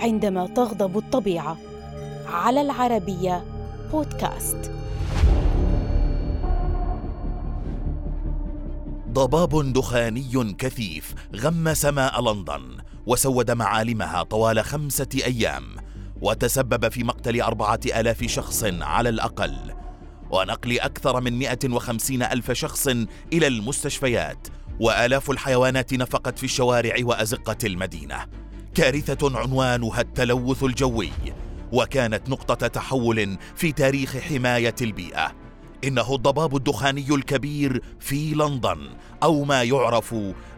عندما تغضب الطبيعة. على العربية بودكاست. ضباب دخاني كثيف غم سماء لندن وسود معالمها طوال خمسة أيام وتسبب في مقتل أربعة ألاف شخص على الأقل. ونقل أكثر من 150 ألف شخص إلى المستشفيات وآلاف الحيوانات نفقت في الشوارع وأزقة المدينة. كارثة عنوانها التلوث الجوي وكانت نقطة تحول في تاريخ حماية البيئة. إنه الضباب الدخاني الكبير في لندن أو ما يعرف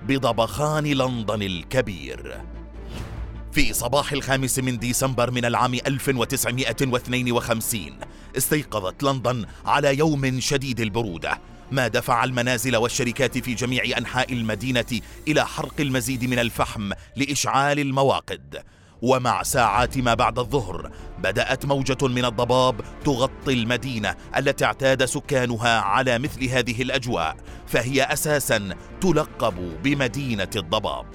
بضبخان لندن الكبير. في صباح الخامس من ديسمبر من العام 1952 استيقظت لندن على يوم شديد البرودة. ما دفع المنازل والشركات في جميع أنحاء المدينة إلى حرق المزيد من الفحم لإشعال المواقد. ومع ساعات ما بعد الظهر بدأت موجة من الضباب تغطي المدينة التي اعتاد سكانها على مثل هذه الأجواء فهي أساسا تلقب بمدينة الضباب.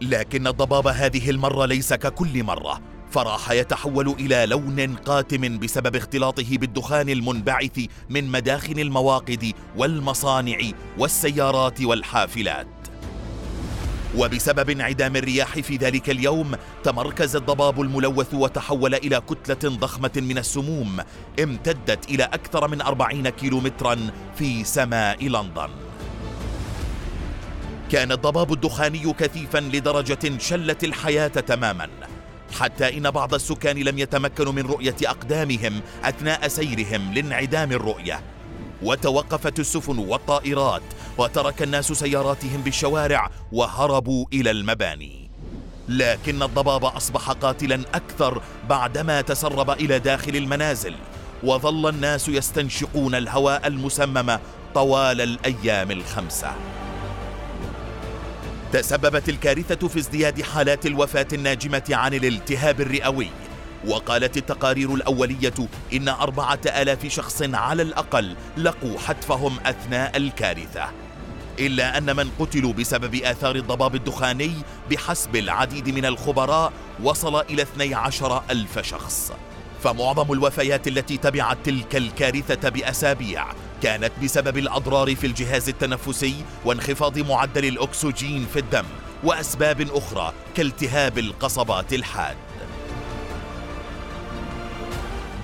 لكن الضباب هذه المرة ليس ككل مرة فراح يتحول إلى لون قاتم بسبب اختلاطه بالدخان المنبعث من مداخن المواقد والمصانع والسيارات والحافلات. وبسبب انعدام الرياح في ذلك اليوم تمركز الضباب الملوث وتحول إلى كتلة ضخمة من السموم امتدت إلى أكثر من أربعين كيلومترا في سماء لندن. كان الضباب الدخاني كثيفا لدرجة شلت الحياة تماما. حتى إن بعض السكان لم يتمكنوا من رؤية أقدامهم أثناء سيرهم لانعدام الرؤية. وتوقفت السفن والطائرات وترك الناس سياراتهم بالشوارع وهربوا إلى المباني. لكن الضباب أصبح قاتلا أكثر بعدما تسرب إلى داخل المنازل وظل الناس يستنشقون الهواء المسمم طوال الأيام الخمسة. تسببت الكارثة في ازدياد حالات الوفاة الناجمة عن الالتهاب الرئوي. وقالت التقارير الأولية إن أربعة آلاف شخص على الأقل لقوا حتفهم أثناء الكارثة. إلا أن من قتلوا بسبب آثار الضباب الدخاني بحسب العديد من الخبراء وصل إلى 12 ألف شخص. فمعظم الوفيات التي تبعت تلك الكارثة بأسابيع كانت بسبب الأضرار في الجهاز التنفسي وانخفاض معدل الأكسجين في الدم وأسباب أخرى كالتهاب القصبات الحاد.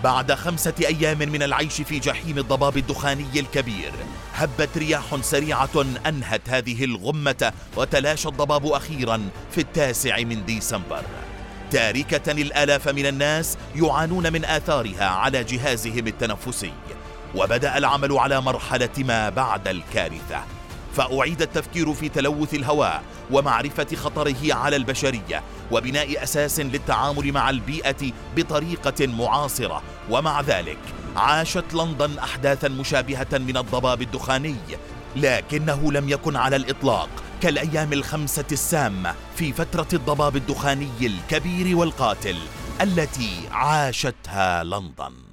بعد خمسة أيام من العيش في جحيم الضباب الدخاني الكبير هبت رياح سريعة أنهت هذه الغمة وتلاشى الضباب أخيرا في التاسع من ديسمبر. تاركة الآلاف من الناس يعانون من آثارها على جهازهم التنفسي. وبدأ العمل على مرحلة ما بعد الكارثة. فأعيد التفكير في تلوث الهواء ومعرفة خطره على البشرية وبناء أساس للتعامل مع البيئة بطريقة معاصرة. ومع ذلك عاشت لندن أحداثا مشابهة من الضباب الدخاني لكنه لم يكن على الإطلاق كالأيام الخمسة السامة في فترة الضباب الدخاني الكبير والقاتل التي عاشتها لندن.